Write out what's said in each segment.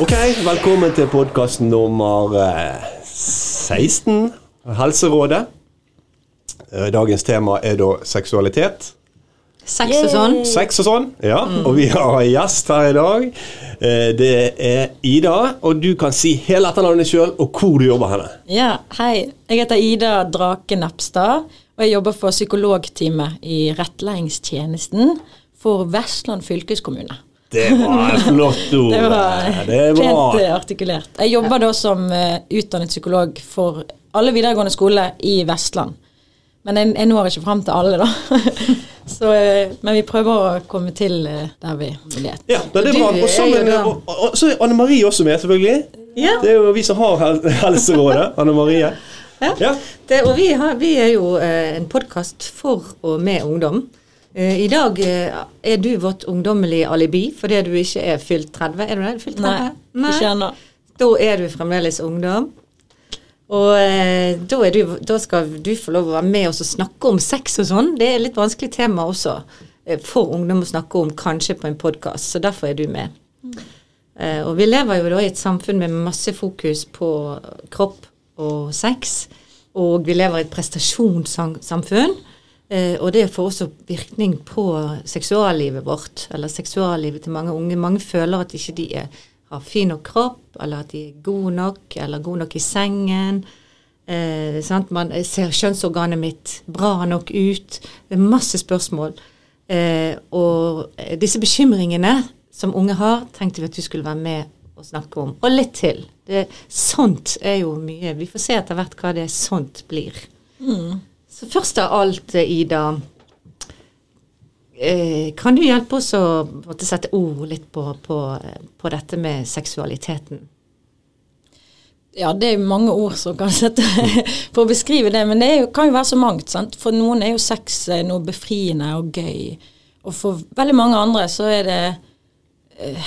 Ok, velkommen til podkast nummer eh, 16, Helserådet. Eh, Dagens tema er da seksualitet. Sex og sånn. Sex og sånn, ja. Og vi har en gjest her i dag. Eh, Det er Ida, og du kan si hele etternavnet sjøl og hvor du jobber henne. Ja, hei. Jeg heter Ida Drake Nepstad, og jeg jobber for psykologteamet i rettledningstjenesten for Vestland fylkeskommune. Det var et flott ord. Det var det pent artikulert. Jeg jobber da som eh, utdannet psykolog for alle videregående skoler i Vestland. Men jeg, jeg når ikke fram til alle, da. Så, eh, men vi prøver å komme til eh, der vi vet. Ja, det er bra. Og er sammen, og, og, og, så er Anne Marie også med, selvfølgelig. Ja. Det er jo vi som har Helserådet. Anne Marie. Ja. Det, og vi, har, vi er jo eh, en podkast for og med ungdom. Eh, I dag eh, er du vårt ungdommelige alibi fordi du ikke er fylt 30. Er du det? Fylt 30? Nei, ikke ennå. Da er du fremdeles ungdom. Og da, du, da skal du få lov å være med oss og snakke om sex og sånn. Det er et litt vanskelig tema også for ungdom å snakke om, kanskje på en podkast. Så derfor er du med. Eh, og vi lever jo da i et samfunn med masse fokus på kropp og. Og vi lever i et prestasjonssamfunn. Eh, og det får også virkning på seksuallivet vårt, eller seksuallivet til mange unge. Mange føler at ikke de er, har fin nok kropp, eller at de er gode nok, eller gode nok i sengen. Eh? Man ser kjønnsorganet mitt bra nok ut? Det er masse spørsmål. Eh, og eh, disse bekymringene som unge har, tenkte vi at du skulle være med og snakke om. Og litt til. Det, sånt er jo mye. Vi får se etter hvert hva det sånt blir. Så først av alt, eh, Ida. Eh, kan du hjelpe oss å måtte sette ord litt på, på, på dette med seksualiteten? Ja, det er mange ord som kan sette for å beskrive det, men det jo, kan jo være så mangt. sant? For noen er jo sex eh, noe befriende og gøy, og for veldig mange andre så er det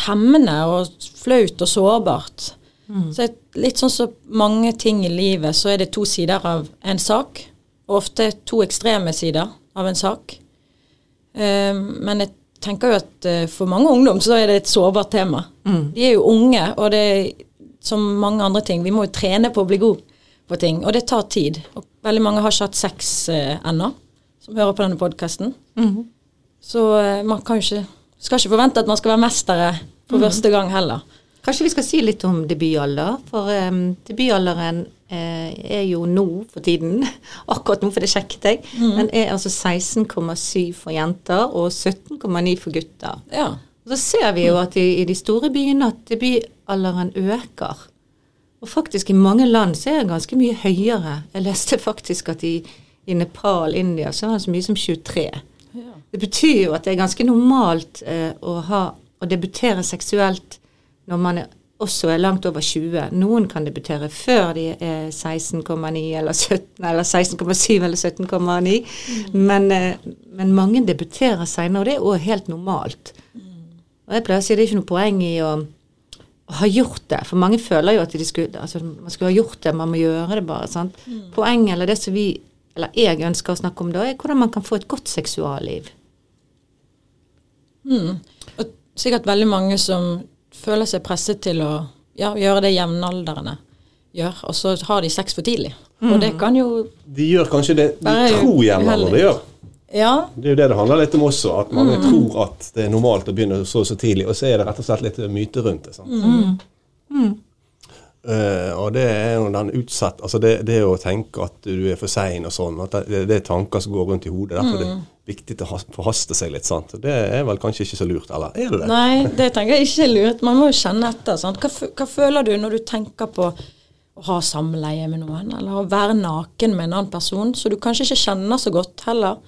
hemmende og flaut og sårbart. Så et- litt sånn som mange ting i livet, så er det to sider av en sak, og ofte to ekstreme sider av en sak. Eh, men jeg tenker jo at uh, for mange ungdom så er det et sårbart tema. De er jo unge, og det er som mange andre ting. Vi må jo trene på å bli god på ting, og det tar tid. Og veldig mange har ikke hatt sex uh, ennå, som hører på denne podkasten. Så uh, man kan jo ikke skal ikke forvente at man skal være mestere for første gang heller. Kanskje vi skal si litt om debutalder, for um, debutalderen eh, er jo nå for tiden, akkurat nå, for det sjekket jeg, den er altså 16,7 for jenter og 17,9 for gutter. Ja. Så ser vi jo at i, i de store byene at debutalderen øker. Og faktisk i mange land så er den ganske mye høyere. Jeg leste faktisk at i, i Nepal, India, så er den så mye som 23. Det betyr jo at det er ganske normalt eh, å, ha, å debutere seksuelt når man er, også er langt over 20. Noen kan debutere før de er 16,9 eller 17 eller 16,7 eller 17,9. Men, eh, men mange debuterer senere, og det er òg helt normalt. Og jeg pleier å si det er ikke noe poeng i å, å ha gjort det, for mange føler jo at de skulle, altså, man skulle ha gjort det, man må gjøre det bare. sant? Poenget, eller det som vi, eller jeg ønsker å snakke om da, er hvordan man kan få et godt seksualliv. Og sikkert veldig mange som føler seg presset til å ja, gjøre det jevnaldrende gjør, og så har de sex for tidlig. Og det kan jo De gjør kanskje det de tror jevnaldrende gjør. Ja, Det er jo det det handler litt om også, at mange tror at det er normalt å begynne så så tidlig, og så er det rett og slett litt myte rundt det. sant? Eh, og det er jo den utsatt Altså det, det å tenke at du er for sein og sånn, at det, det er tanker som går rundt i hodet. Derfor er det viktig å forhaste seg litt. sant? Det er vel kanskje ikke så lurt, eller er det det? Nei, det tenker jeg ikke er lurt. Man må jo kjenne etter. Sant? Hva, hva føler du når du tenker på å ha samleie med noen, eller å være naken med en annen person, så du kanskje ikke kjenner så godt heller?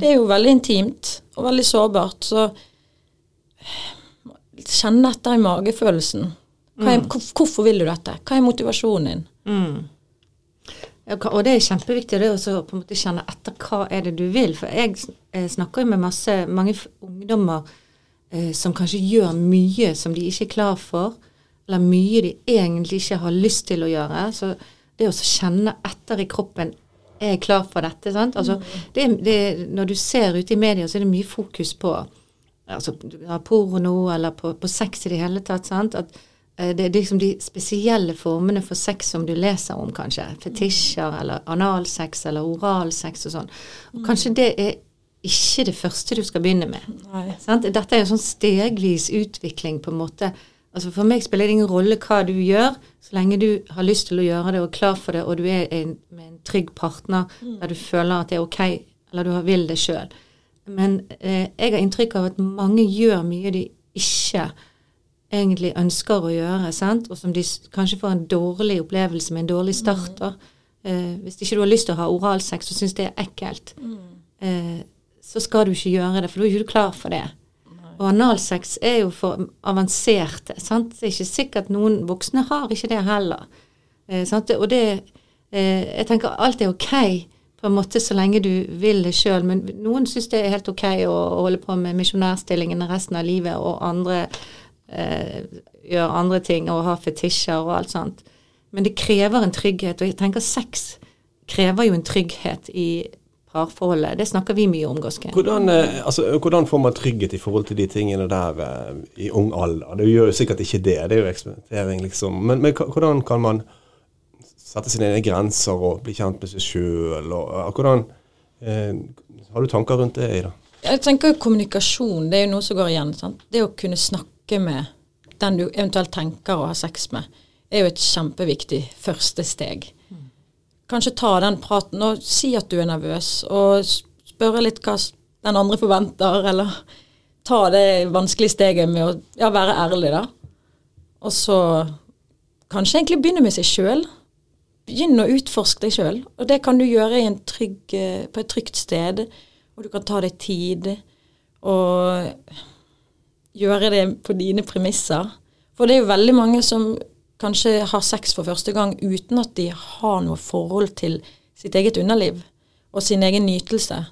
Det er jo veldig intimt og veldig sårbart, så kjenne etter i magefølelsen. Er, hvor, hvorfor vil du dette? Hva er motivasjonen din? Mm. Og det er kjempeviktig det å på en måte kjenne etter hva er det du vil. For jeg eh, snakker jo med masse, mange ungdommer eh, som kanskje gjør mye som de ikke er klar for, eller mye de egentlig ikke har lyst til å gjøre. Så det å kjenne etter i kroppen er jeg klar for dette? sant? Altså, det, det, når du ser ute i media, så er det mye fokus på altså, porno eller på, på sex i det hele tatt. sant? At det er liksom de spesielle formene for sex som du leser om, kanskje. Fetisjer eller analsex eller oralsex og sånn. Og kanskje det er ikke det første du skal begynne med. Sant? Dette er en sånn stegvis utvikling, på en måte. Altså For meg spiller det ingen rolle hva du gjør, så lenge du har lyst til å gjøre det og er klar for det, og du er en, med en trygg partner der du føler at det er ok, eller du vil det sjøl. Men eh, jeg har inntrykk av at mange gjør mye de ikke egentlig ønsker å gjøre, sant? og som de kanskje får en dårlig opplevelse med, en dårlig start. Mm. Eh, hvis ikke du har lyst til å ha oralsex og syns det er ekkelt, eh, så skal du ikke gjøre det, for da er ikke du klar for det. Og analsex er jo for avanserte. sant? Det er ikke sikkert noen voksne har ikke det heller. Eh, sant? Og det eh, Jeg tenker alt er ok på en måte så lenge du vil det sjøl, men noen syns det er helt ok å, å holde på med misjonærstillingene resten av livet, og andre eh, gjør andre ting og har fetisjer og alt sånt. Men det krever en trygghet, og jeg tenker sex krever jo en trygghet i parforholdet. Det snakker vi mye om, Goske. Hvordan, eh, altså, hvordan får man trygghet i forhold til de tingene der eh, i ung alder? Det gjør jo sikkert ikke det, det er jo eksperimentering, liksom. Men, men hvordan kan man sette sine egne grenser og bli kjent med seg sjøl? Eh, Har du tanker rundt det, Ida? Jeg tenker jo kommunikasjon, det er jo noe som går igjen. Sant? Det å kunne snakke med den du eventuelt tenker å ha sex med, er jo et kjempeviktig første steg. Kanskje ta den praten og si at du er nervøs, og spørre litt hva den andre forventer, eller ta det vanskelige steget med å ja, være ærlig, da. Og så kanskje egentlig begynne med seg sjøl. Begynn å utforske deg sjøl. Og det kan du gjøre trygg, eh, på et trygt sted. Og du kan ta deg tid og gjøre det på dine premisser. For det er jo veldig mange som kanskje har sex for første gang uten at de har noe forhold til sitt eget underliv og sin egen nytelse.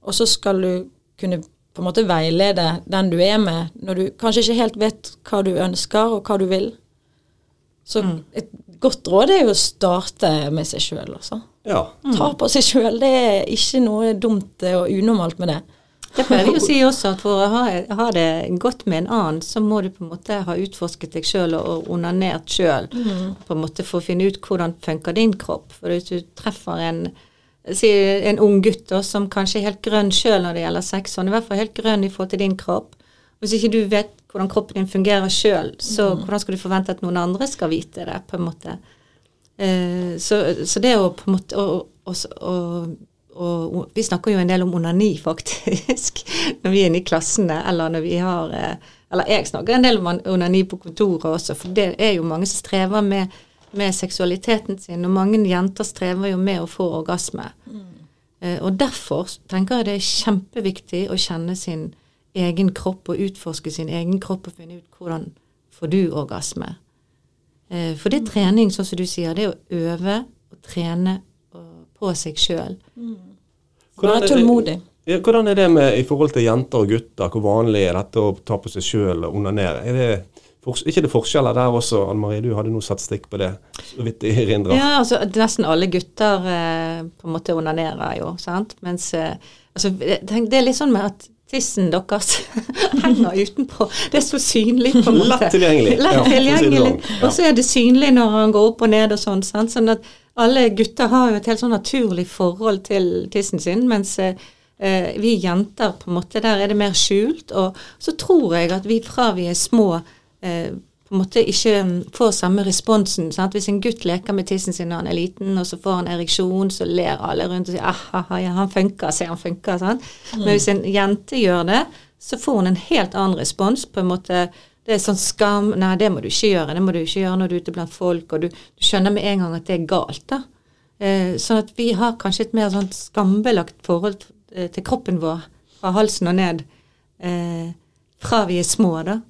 Og så skal du kunne på en måte veilede den du er med, når du kanskje ikke helt vet hva du ønsker og hva du vil. Så et godt råd er jo å starte med seg sjøl, altså. Ja. Ta på seg sjøl. Det er ikke noe dumt og unormalt med det. Det pleier vi å si også, at for å ha, ha det godt med en annen, så må du på en måte ha utforsket deg sjøl og, onanert sjøl. På en måte For å finne ut hvordan funker din kropp. For hvis du treffer en si en ung gutt da, som kanskje er helt grønn sjøl når det gjelder sex, han er i hvert fall helt grønn i forhold til din kropp. Hvis ikke du vet hvordan kroppen din fungerer sjøl, så hvordan skal du forvente at noen andre skal vite det? på en måte? Eh, så, så det å på en måte og, og, og, Vi snakker jo en del om onani, faktisk, når vi er inne i klassene, eller når vi har eh, Eller jeg snakker en del om onani på kontoret også, for det er jo mange som strever med, med seksualiteten sin, og mange jenter strever jo med å få orgasme. Eh, og derfor tenker jeg det er kjempeviktig å kjenne sin egen kropp og utforske sin egen kropp og finne ut hvordan får du orgasme. Eh, For det er trening, sånn som du sier. Det er å øve og trene på seg sjøl. Er Være tålmodig. Ja, hvordan er det med i forhold til jenter og gutter? Hvor vanlig er dette å ta på seg sjøl og onanere? Er det ikke det forskjeller der også? Anne Marie, du hadde noe satt stikk på det. Så vidt jeg erindrer. Ja, altså nesten alle gutter eh, på en måte onanerer jo, sant. Mens eh, altså, det, det er litt sånn med at tissen deres henger utenpå. Det er så synlig, på en måte. Lett tilgjengelig. Lett tilgjengelig. sånn. Og så er det synlig når han går opp og ned og sånn. Sant? Sånn at alle gutter har jo et helt sånn naturlig forhold til tissen sin, mens eh, vi jenter på en måte, der er det mer skjult. Og så tror jeg at vi fra vi er små eh, på en måte ikke mm, får samme responsen. Sant? Hvis en gutt leker med tissen sin når han er liten, og så får han ereksjon, så ler alle rundt og sier ah, ja, han funker, se han funker. Sant? Men hvis en jente gjør det, så får hun en helt annen respons. på en måte, Det er sånn skam Nei, det må du ikke gjøre. Det må du ikke gjøre når du er ute blant folk, og du, du skjønner med en gang at det er galt. da. Eh, sånn at vi har kanskje et mer sånn skambelagt forhold eh, til kroppen vår fra halsen og ned eh, fra vi er små, da.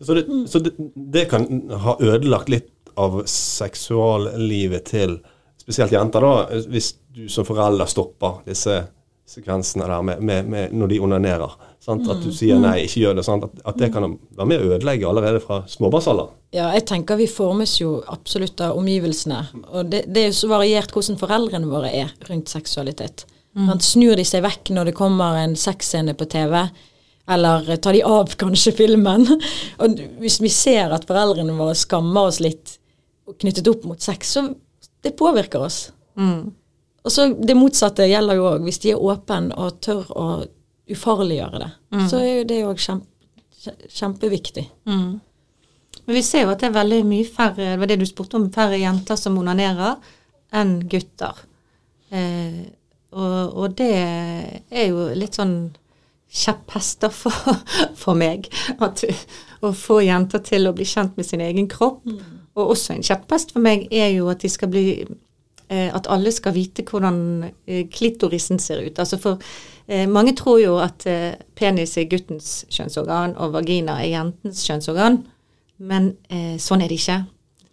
Så, det, så det, det kan ha ødelagt litt av seksuallivet til spesielt jenter, da, hvis du som forelder stopper disse sekvensene der med, med, med når de onanerer. Sant? At du sier nei, ikke gjør det. Sant? At, at det kan være med å ødelegge allerede fra småbarnsalder. Ja, jeg tenker vi formes jo absolutt av omgivelsene. Og det, det er jo så variert hvordan foreldrene våre er rundt seksualitet. Mm. Snur de seg vekk når det kommer en sexscene på TV, eller tar de av kanskje filmen? og hvis vi ser at foreldrene våre skammer oss litt knyttet opp mot sex, så det påvirker oss. Og så Det motsatte gjelder jo òg. Hvis de er åpne og tør å ufarliggjøre det, så er jo det òg kjempe, kjempeviktig. Men vi ser jo at det er veldig mye færre det var det du spurte om, færre jenter som onanerer enn gutter. Eh, og, og det er jo litt sånn kjepphester for, for meg. At, å få jenter til å bli kjent med sin egen kropp. Og også en kjepphest for meg er jo at de skal bli eh, At alle skal vite hvordan eh, klitorisen ser ut. Altså for eh, mange tror jo at eh, penis er guttens kjønnsorgan, og vagina er jentens kjønnsorgan. Men eh, sånn er det ikke.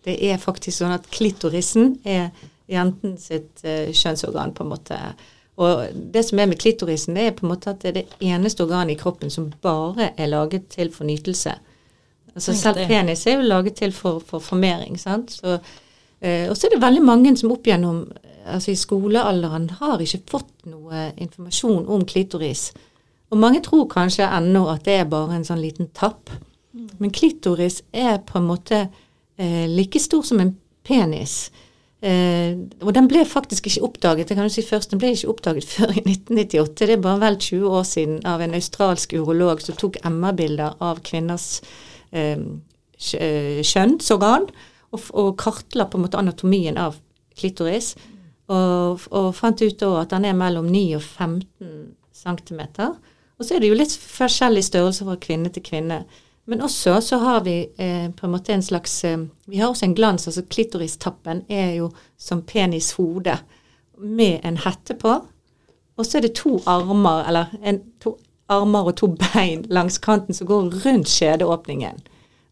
Det er faktisk sånn at klitorisen er jentens kjønnsorgan, på en måte. Og det som er med klitorisen, det er på en måte at det er det eneste organet i kroppen som bare er laget til for nytelse. Altså selv penis er jo laget til for, for formering, sant. Så, eh, og så er det veldig mange som opp gjennom altså i skolealderen har ikke fått noe informasjon om klitoris. Og mange tror kanskje ennå at det er bare en sånn liten tapp. Men klitoris er på en måte eh, like stor som en penis. Eh, og den ble faktisk ikke oppdaget det kan du si først, den ble ikke oppdaget før i 1998. Det er bare vel 20 år siden av en australsk urolog som tok MR-bilder av kvinners eh, eh, kjønnsorgan og, og kartla på en måte anatomien av klitoris. Og, og fant ut da at den er mellom 9 og 15 cm. Og så er det jo litt forskjellig størrelse fra kvinne til kvinne. Men også så har vi eh, på en måte en slags eh, Vi har også en glans. altså Klitoristappen er jo som penishode med en hette på. Og så er det to armer, eller en, to armer og to bein langs kanten som går rundt skjedeåpningen.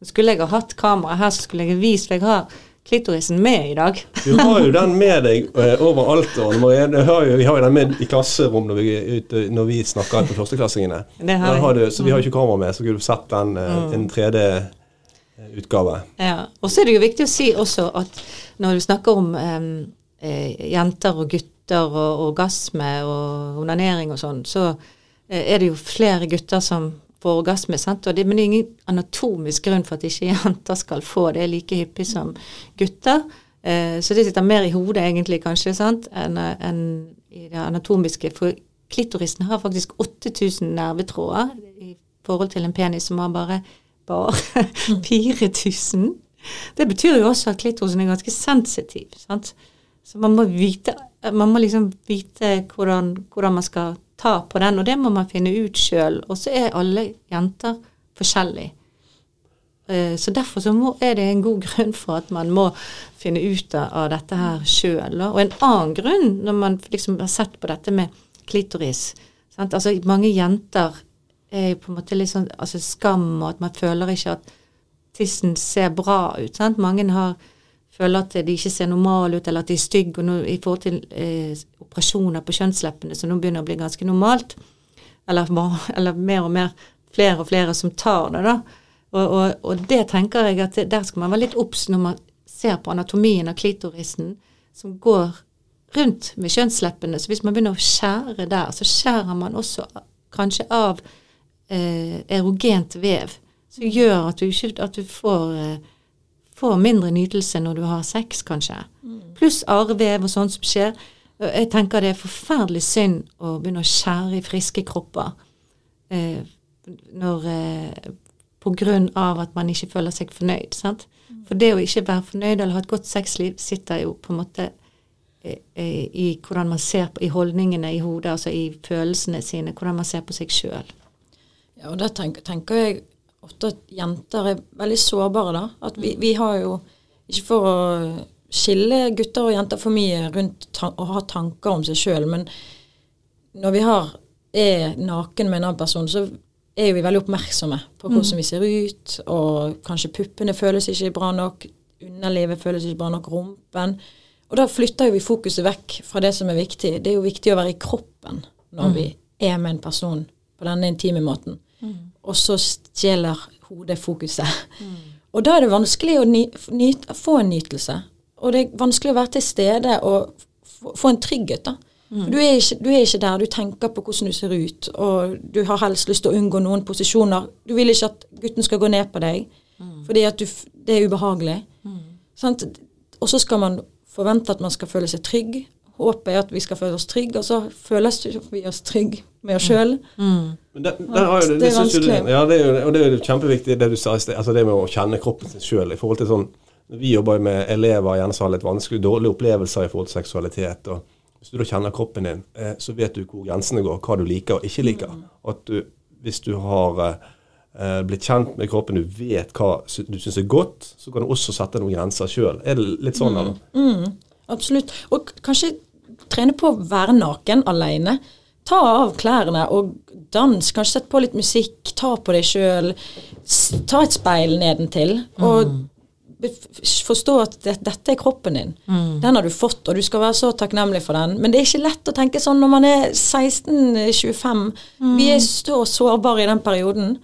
Skulle jeg ha hatt kamera her, så skulle jeg vist, for jeg har klitorisen med i dag. Du har jo den med deg eh, overalt. Og Marie. Du har jo, vi har jo den med i klasserom når vi, ute, når vi snakker på førsteklassingene. Det har har du, så vi har ikke kamera med, så kunne du sett den eh, en 3D-utgave. Ja, og så er det jo viktig å si også at når du snakker om eh, jenter og gutter og orgasme og onanering og sånn, så eh, er det jo flere gutter som får orgasme, sant? Det, men det er ingen anatomisk grunn for at ikke jenter skal få det like hyppig som gutter. Eh, så det sitter mer i hodet egentlig, kanskje, enn enn i det anatomiske. For klitorisen har faktisk 8000 nervetråder i forhold til en penis som har bare bare 4000. Det betyr jo også at klitorisen er ganske sensitiv. sant? Så man må vite, man må liksom vite hvordan, hvordan man skal ta på den, og det må man finne ut sjøl. Og så er alle jenter forskjellige. Eh, Så derfor så må, er det en god grunn for at man må finne ut av, dette her sjøl. Og en annen grunn, når man liksom har sett på dette med klitoris sant? Altså mange jenter er på en måte litt sånn altså skam, og at man føler ikke at tissen ser bra ut. Sant? Mange har, føler at de ikke ser normale ut, eller at de er stygge. Og nå, i forhold til eh, operasjoner på kjønnsleppene, som nå begynner å bli ganske normalt, eller, eller mer og mer flere og flere som tar det, da. Og, og, og det tenker jeg at der skal man være litt obs når man ser på anatomien av klitorisen, som går rundt med kjønnsleppene. Så hvis man begynner å skjære der, så skjærer man også kanskje av eh, erogent vev, som gjør at du, ikke, at du får, eh, får mindre nytelse når du har sex, kanskje. Pluss arrvev og sånt som skjer. Jeg tenker det er forferdelig synd å begynne å skjære i friske kropper eh, når eh, på grunn av at man ikke føler seg fornøyd. sant? For det å ikke være fornøyd eller ha et godt sexliv sitter jo på en måte eh, eh, i hvordan man ser på, i holdningene i hodet, altså i følelsene sine, hvordan man ser på seg sjøl. Ja, og da tenker, tenker jeg ofte at jenter er veldig sårbare, da. At vi, vi har jo Ikke for å skille gutter og jenter for mye rundt å ha tanker om seg sjøl, men når vi har, er naken med en annen person, så er vi veldig oppmerksomme på hvordan vi ser ut, og kanskje puppene føles ikke bra nok, underlivet føles ikke bra nok, rumpen. Og da flytter vi fokuset vekk fra det som er viktig. Det er jo viktig å være i kroppen når vi er med en person på denne intime måten, og så stjeler hodet fokuset. Og da er det vanskelig å ny, nyt, få en nytelse. Og det er vanskelig å være til stede og få, en trygghet, da. Mm. Du, er ikke, du er ikke der, du tenker på hvordan du ser ut, og du har helst lyst til å unngå noen posisjoner. Du vil ikke at gutten skal gå ned på deg, fordi at du, det er ubehagelig. Sant? Og så skal man forvente at man skal føle seg trygg. Håpet er at vi skal føle oss trygge, og så føles vi oss trygge med oss sjøl. Jo, det, Det er jo ja, det er jo, og det er jo kjempeviktig det du sa i sted, altså det med å kjenne kroppen sin sjøl. Sånn Vi jobber jo med elever gjerne som har litt vanskelig, dårlige opplevelser i forhold til seksualitet. og Hvis du da kjenner kroppen din, eh, så vet du hvor grensene går, hva du liker og ikke liker. Mm. at du, Hvis du har eh, blitt kjent med kroppen, du vet hva du syns er godt, så kan du også sette noen grenser sjøl. Er det litt sånn, eller? Absolutt. Og kanskje trene på å være naken alene. Ta av klærne og dans. Kanskje sett på litt musikk. Ta på deg sjøl. Ta et speil nedentil. Og bef- forstå at det, dette er kroppen din. Den har du fått, og du skal være så takknemlig for den. Men det er ikke lett å tenke sånn når man er 16-25. Vi er så sårbare i den perioden.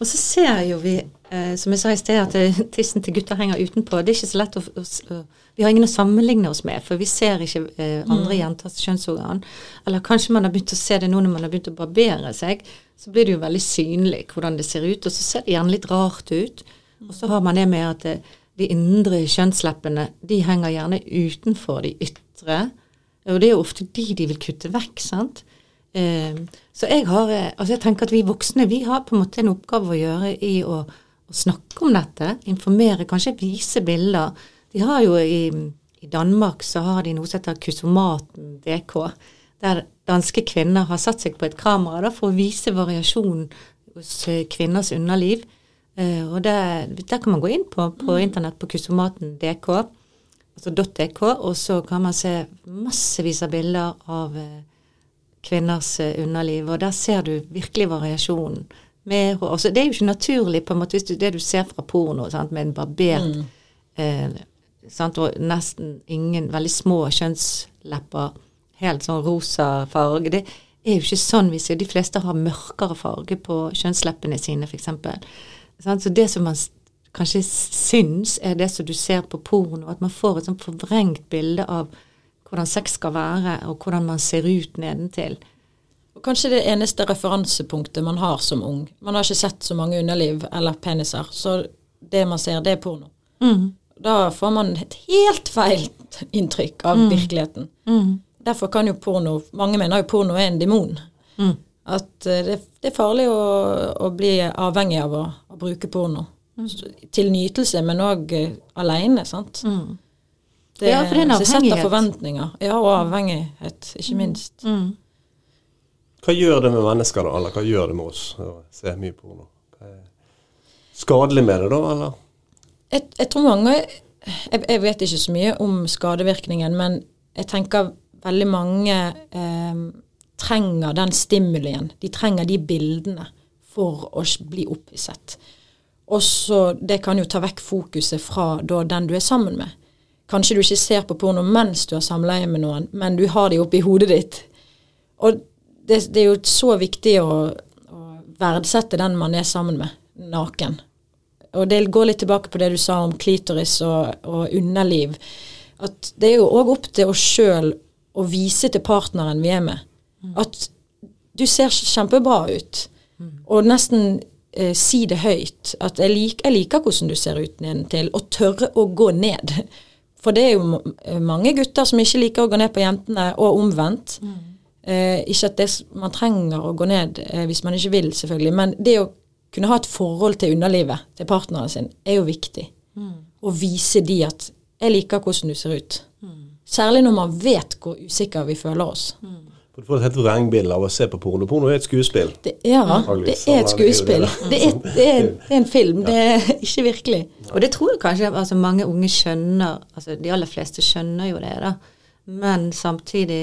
Og så ser jo vi, eh, som jeg sa i sted, at eh, tissen til gutter henger utenpå. Det er ikke så lett å, å, Vi har ingen å sammenligne oss med, for vi ser ikke eh, andre jenters kjønnsorgan. Eller kanskje man har begynt å se det nå når man har begynt å barbere seg. Så blir det jo veldig synlig hvordan det ser ut, og så ser det gjerne litt rart ut. Og så har man det med at eh, de indre kjønnsleppene, de henger gjerne utenfor de ytre. Og det er jo ofte de de vil kutte vekk, sant. Eh, så jeg har Altså jeg tenker at vi voksne vi har på en måte en oppgave å gjøre i å, å snakke om dette. Informere, kanskje vise bilder. De har jo i, i Danmark så har de noe som heter Kusomaten DK. Der danske kvinner har satt seg på et kamera da, for å vise variasjon hos eh, kvinners underliv. Uh, og der, der kan man gå inn på, på internett på kusomaten.dk, altså .dk, og så kan man se massevis av bilder av uh, kvinners uh, underliv, og der ser du virkelig variasjonen. Med, hår. altså, det er jo ikke naturlig på en måte hvis du, det du ser fra porno, sant, med en barbert eh, sant, og nesten ingen veldig små kjønnslepper, helt sånn rosa farge. Det er jo ikke sånn vi ser. De fleste har mørkere farge på kjønnsleppene sine, f.eks. Så det som man kanskje syns, er det som du ser på porno, at man får et sånn forvrengt bilde av hvordan sex skal være, og hvordan man ser ut nedentil. Kanskje det eneste referansepunktet man har som ung. Man har ikke sett så mange underliv eller peniser, så det man ser, det er porno. Da får man et helt feil inntrykk av virkeligheten. Derfor kan jo porno Mange mener jo porno er en demon. At eh, det, det er farlig å, å bli avhengig av å, å bruke porno. Så- Til nytelse, men òg uh, aleine, sant. Det, Ja, for det en så det setter forventninger. Ja, og avhengighet, ikke minst. Hva gjør det med mennesker, da? Eller hva gjør det med oss å se mye porno? Skadelig med det, da? eller? Jeg, jeg tror mange jeg, jeg vet ikke så mye om skadevirkningen, men jeg tenker veldig mange eh, trenger den stimulien. De trenger de bildene for å bli opphisset. Og så Det kan jo ta vekk fokuset fra da, den du er sammen med. Kanskje du ikke ser på porno mens du har samleie med noen, men du har de oppi hodet ditt. Og det, det er jo så viktig å, å verdsette den man er sammen med, naken. Og det går litt tilbake på det du sa om klitoris og, og underliv. At det er jo òg opp til oss sjøl å vise til partneren vi er med, at du ser kjempebra ut. Og nesten eh, si det høyt. At jeg, lik, jeg liker hvordan du ser ut nedentil. Og tørre å gå ned. For det er jo mange gutter som ikke liker å gå ned på jentene, og omvendt. Eh, ikke at det, man trenger å gå ned eh, hvis man ikke vil, selvfølgelig. Men det å kunne ha et forhold til underlivet til partneren sin er jo viktig. Å vise de at 'jeg liker hvordan du ser ut'. Særlig når man vet hvor usikker vi føler oss. Mm. Du får et helt vrengbilde av å se på porno. Porno er et skuespill. Det, ja, det er et Ja, det, skuespill. Det er, det, er, det er en film, det er ikke virkelig. Og det tror jeg kanskje altså, mange unge skjønner, altså de aller fleste skjønner jo det, da. Men samtidig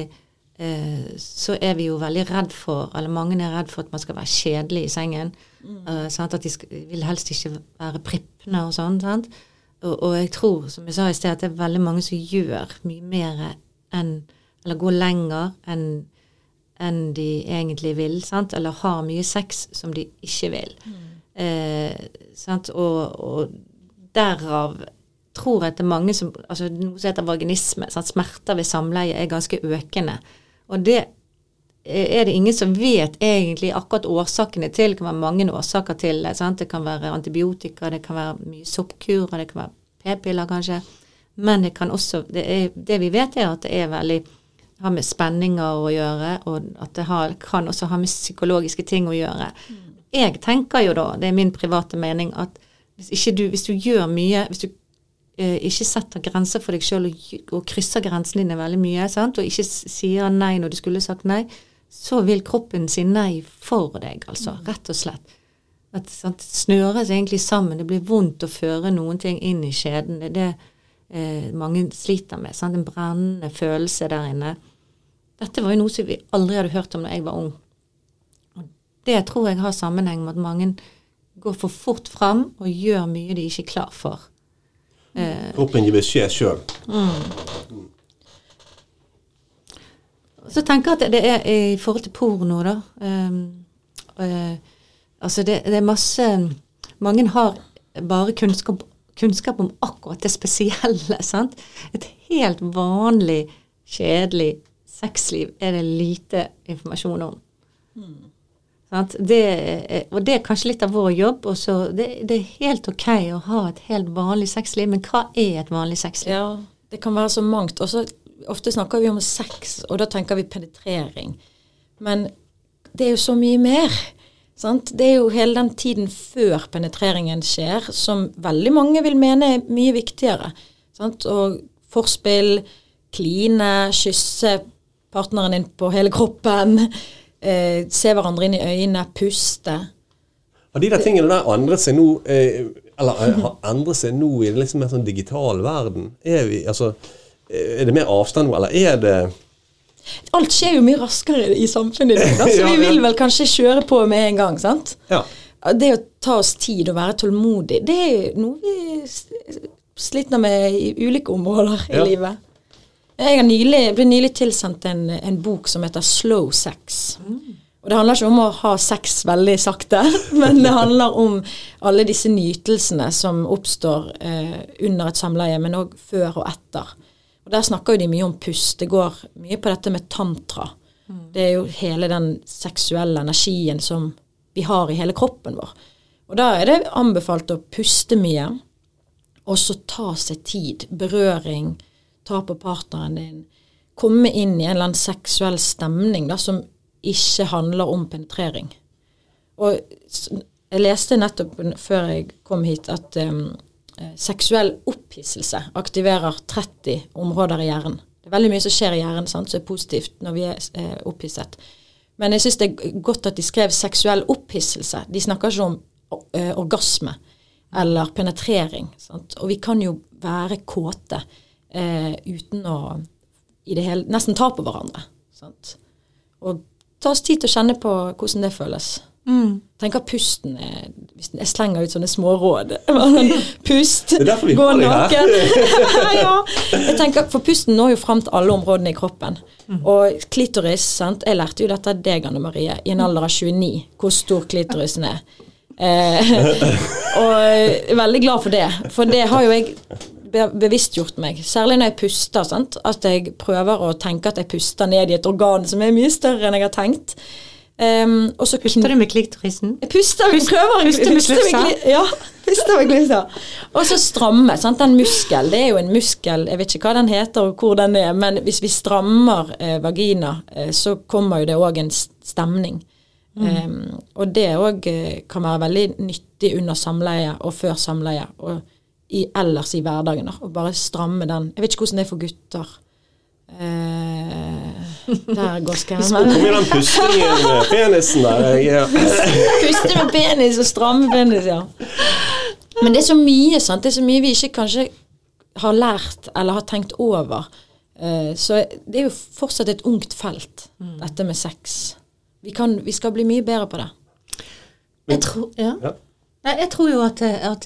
så er vi jo veldig redd for, eller mange er redd for at man skal være kjedelig i sengen. Mm. sant? At de skal, vil helst ikke være prippende og sånn. Og, og jeg tror, som jeg sa i sted, at det er veldig mange som gjør mye mer enn Eller går lenger enn enn de egentlig vil, sant? eller har mye sex som de ikke vil. Eh, sant? Og, og derav tror jeg at det er mange som altså Noe som heter vaginisme, sant? smerter ved samleie, er ganske økende. Og det er det ingen som vet egentlig akkurat årsakene til. Det kan være mange årsaker til det. Sant? Det kan være antibiotika, det kan være mye soppkurer, det kan være p-piller kanskje. Men det kan også det, er, det vi vet, er at det er veldig har med spenninger å gjøre, og at det har, kan også ha med psykologiske ting å gjøre. Jeg tenker jo da, det er min private mening, at hvis, du, hvis du gjør mye Hvis du eh, ikke setter grenser for deg sjøl og, og krysser grensene dine veldig mye, sant? og ikke sier nei når du skulle sagt nei, så vil kroppen si nei for deg, altså. Rett og slett. At sant, snøres egentlig sammen. Det blir vondt å føre noen ting inn i skjeden. Det er det eh, mange sliter med. Sant? En brennende følelse der inne. Dette var jo noe som vi aldri hadde hørt om da jeg var ung. Og det tror jeg har sammenheng med at mange går for fort fram og gjør mye de ikke er klar for. Eh, Kroppen gir beskjed sjøl. Så tenker jeg at det er i forhold til porno, da. um, uh, altså det, det er masse Mange har bare kunnskap, kunnskap om akkurat det spesielle. sant? Et helt vanlig, kjedelig sexliv er det lite informasjon om. Sant? Det, og det er kanskje litt av vår jobb. Og så det, det er helt ok å ha et helt vanlig sexliv, men hva er et vanlig sexliv? Ja, det kan være så mangt. Også, ofte snakker vi om sex, og da tenker vi penetrering. Men det er jo så mye mer. Sant? Det er jo hele den tiden før penetreringen skjer, som veldig mange vil mene er mye viktigere. Sant? Og forspill, kline, kysse partneren din på hele kroppen, eh, se hverandre inn i øynene, puste. Har de der tingene der endret seg nå eh, Eller eh, har endret seg nå i liksom en sånn digital verden? Er, vi, altså, eh, er det mer avstand nå, eller er det Alt skjer jo mye raskere i samfunnet i dag, så Ja, vi vil vel kanskje kjøre på med en gang, sant? Ja. Det å ta oss tid og være tålmodig, det er noe vi sliter med i ulike områder i Ja. livet. Jeg nylig, ble nylig tilsendt en, en bok som heter Slow Sex. Og det handler ikke om å ha sex veldig sakte, men det handler om alle disse nytelsene som oppstår eh, under et samleie, men òg før og etter. Og Der snakker jo de mye om pust. Det går mye på dette med tantra. Det er jo hele den seksuelle energien som vi har i hele kroppen vår. Og da er det anbefalt å puste mye, og så ta seg tid. Berøring. Ta på partneren din. Komme inn i en eller annen seksuell stemning da, som ikke handler om penetrering. Og jeg leste nettopp før jeg kom hit at eh, seksuell opphisselse aktiverer 30 områder i hjernen. Det er veldig mye som skjer i hjernen sant, som er positivt når vi er eh, opphisset. Men jeg syns det er godt at de skrev seksuell opphisselse. De snakker ikke om uh, orgasme eller penetrering. Sant? Og vi kan jo være kåte eh, uten å i det hele, nesten ta på hverandre. Sant? Og ta oss tid til å kjenne på hvordan det føles. Tenker pusten er hvis Jeg slenger ut sånne småråd. Pust, er derfor vi gå naken. ja. Jeg tenker, For pusten når jo fram til alle områdene i kroppen. Og klitoris sant? Jeg lærte jo dette av deg, Anne Marie, i en alder av 29, hvor stor klitorisen er. Eh, og jeg er veldig glad for det, for det har jo jeg bevisstgjort meg. Særlig når jeg puster. Sant? At jeg prøver å tenke at jeg puster ned i et organ som er mye større enn jeg har tenkt. Um, og så Puster du med klitorisen? jeg puster, Pust- prøver puster med puste Ja, puster med glufsa. Og så stramme. Sant? Den muskel, det er jo en muskel, jeg vet ikke hva den heter og hvor den er, men hvis vi strammer eh, vagina, eh, så kommer jo det òg en stemning. stemning. Um, og det òg eh, kan være veldig nyttig under samleie og før samleie, og i, ellers i hverdagen. Og bare stramme den. Jeg vet ikke hvordan det er for gutter. Eh, der går Kom Hvor mye den pustingen med penisen der. Puste med penis og stramme penis, ja. Men det er så mye, sant. Det er så mye vi ikke kanskje har lært eller har tenkt over. Eh, Så det er jo fortsatt et ungt felt, dette med sex. Vi, kan, vi skal bli mye bedre på det. Jeg tror, ja. Ja. Nei, jeg tror jo at, at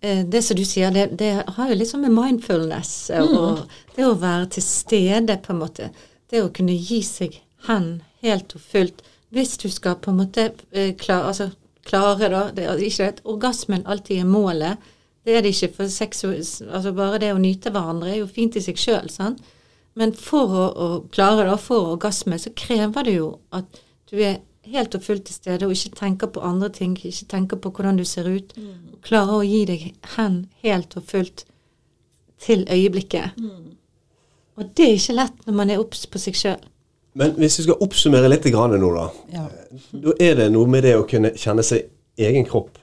det som du sier, det, det har jo sånn med mindfulness mm. og det å være til stede, på en måte. Det å kunne gi seg hen helt og fullt. Hvis du skal på en måte eh, klare, altså, klare da, det er ikke at orgasmen alltid er målet. Det er det ikke for sex, altså bare det å nyte hverandre er jo fint i seg sjøl. Men for å, å klare det, for orgasme, så krever det jo at du er helt og fullt til stede og ikke tenker på andre ting, ikke tenker på hvordan du ser ut. og Klarer å gi deg hen helt og fullt til øyeblikket. Og det er ikke lett når man er obs på seg sjøl. Men hvis vi skal oppsummere litt grann nå, da. Ja. Da er det noe med det å kunne kjenne seg egen kropp.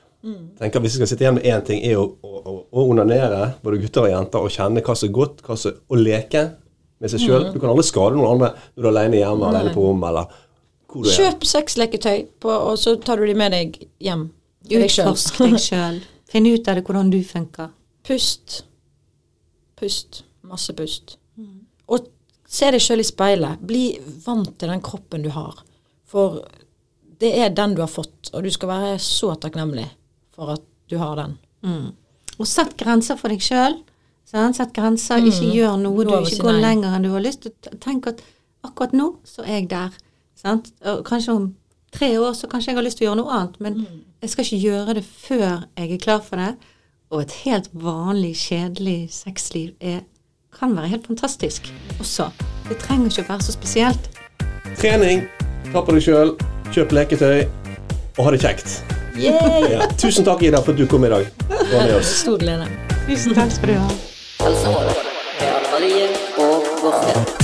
tenker Hvis vi skal sitte igjen med én ting, er å, å, å, onanere, både gutter og jenter, og kjenne hva som er godt, hva som å leke med seg sjøl. Du kan aldri skade noen andre når du er alene hjemme, alene på rommet, eller er. Kjøp sexleketøy, på, og så tar du de med deg hjem. Utforsk deg sjøl. Finn ut av det hvordan du funker. Pust. Pust. Masse pust. Og se deg sjøl i speilet. Bli vant til den kroppen du har. For det er den du har fått, og du skal være så takknemlig for at du har den. Og sett grenser for deg sjøl. Sett grenser, ikke gjør noe du si ikke går lenger enn du har lyst til. Tenk at akkurat nå så er jeg der. Sant? Og kanskje om tre år så kanskje jeg har lyst til å gjøre noe annet, men jeg skal ikke gjøre det før jeg er klar for det. Og et helt vanlig, kjedelig sexliv er, kan være helt fantastisk også. Det trenger ikke å være så spesielt. Trening, ta på deg sjøl, kjøp leketøy, og ha det kjekt. Ja. Tusen takk, Ida, for at du kom i dag. og var med oss. Stor glede. Tusen takk skal du ha. Altså, med Anne Marie og Gårdstein.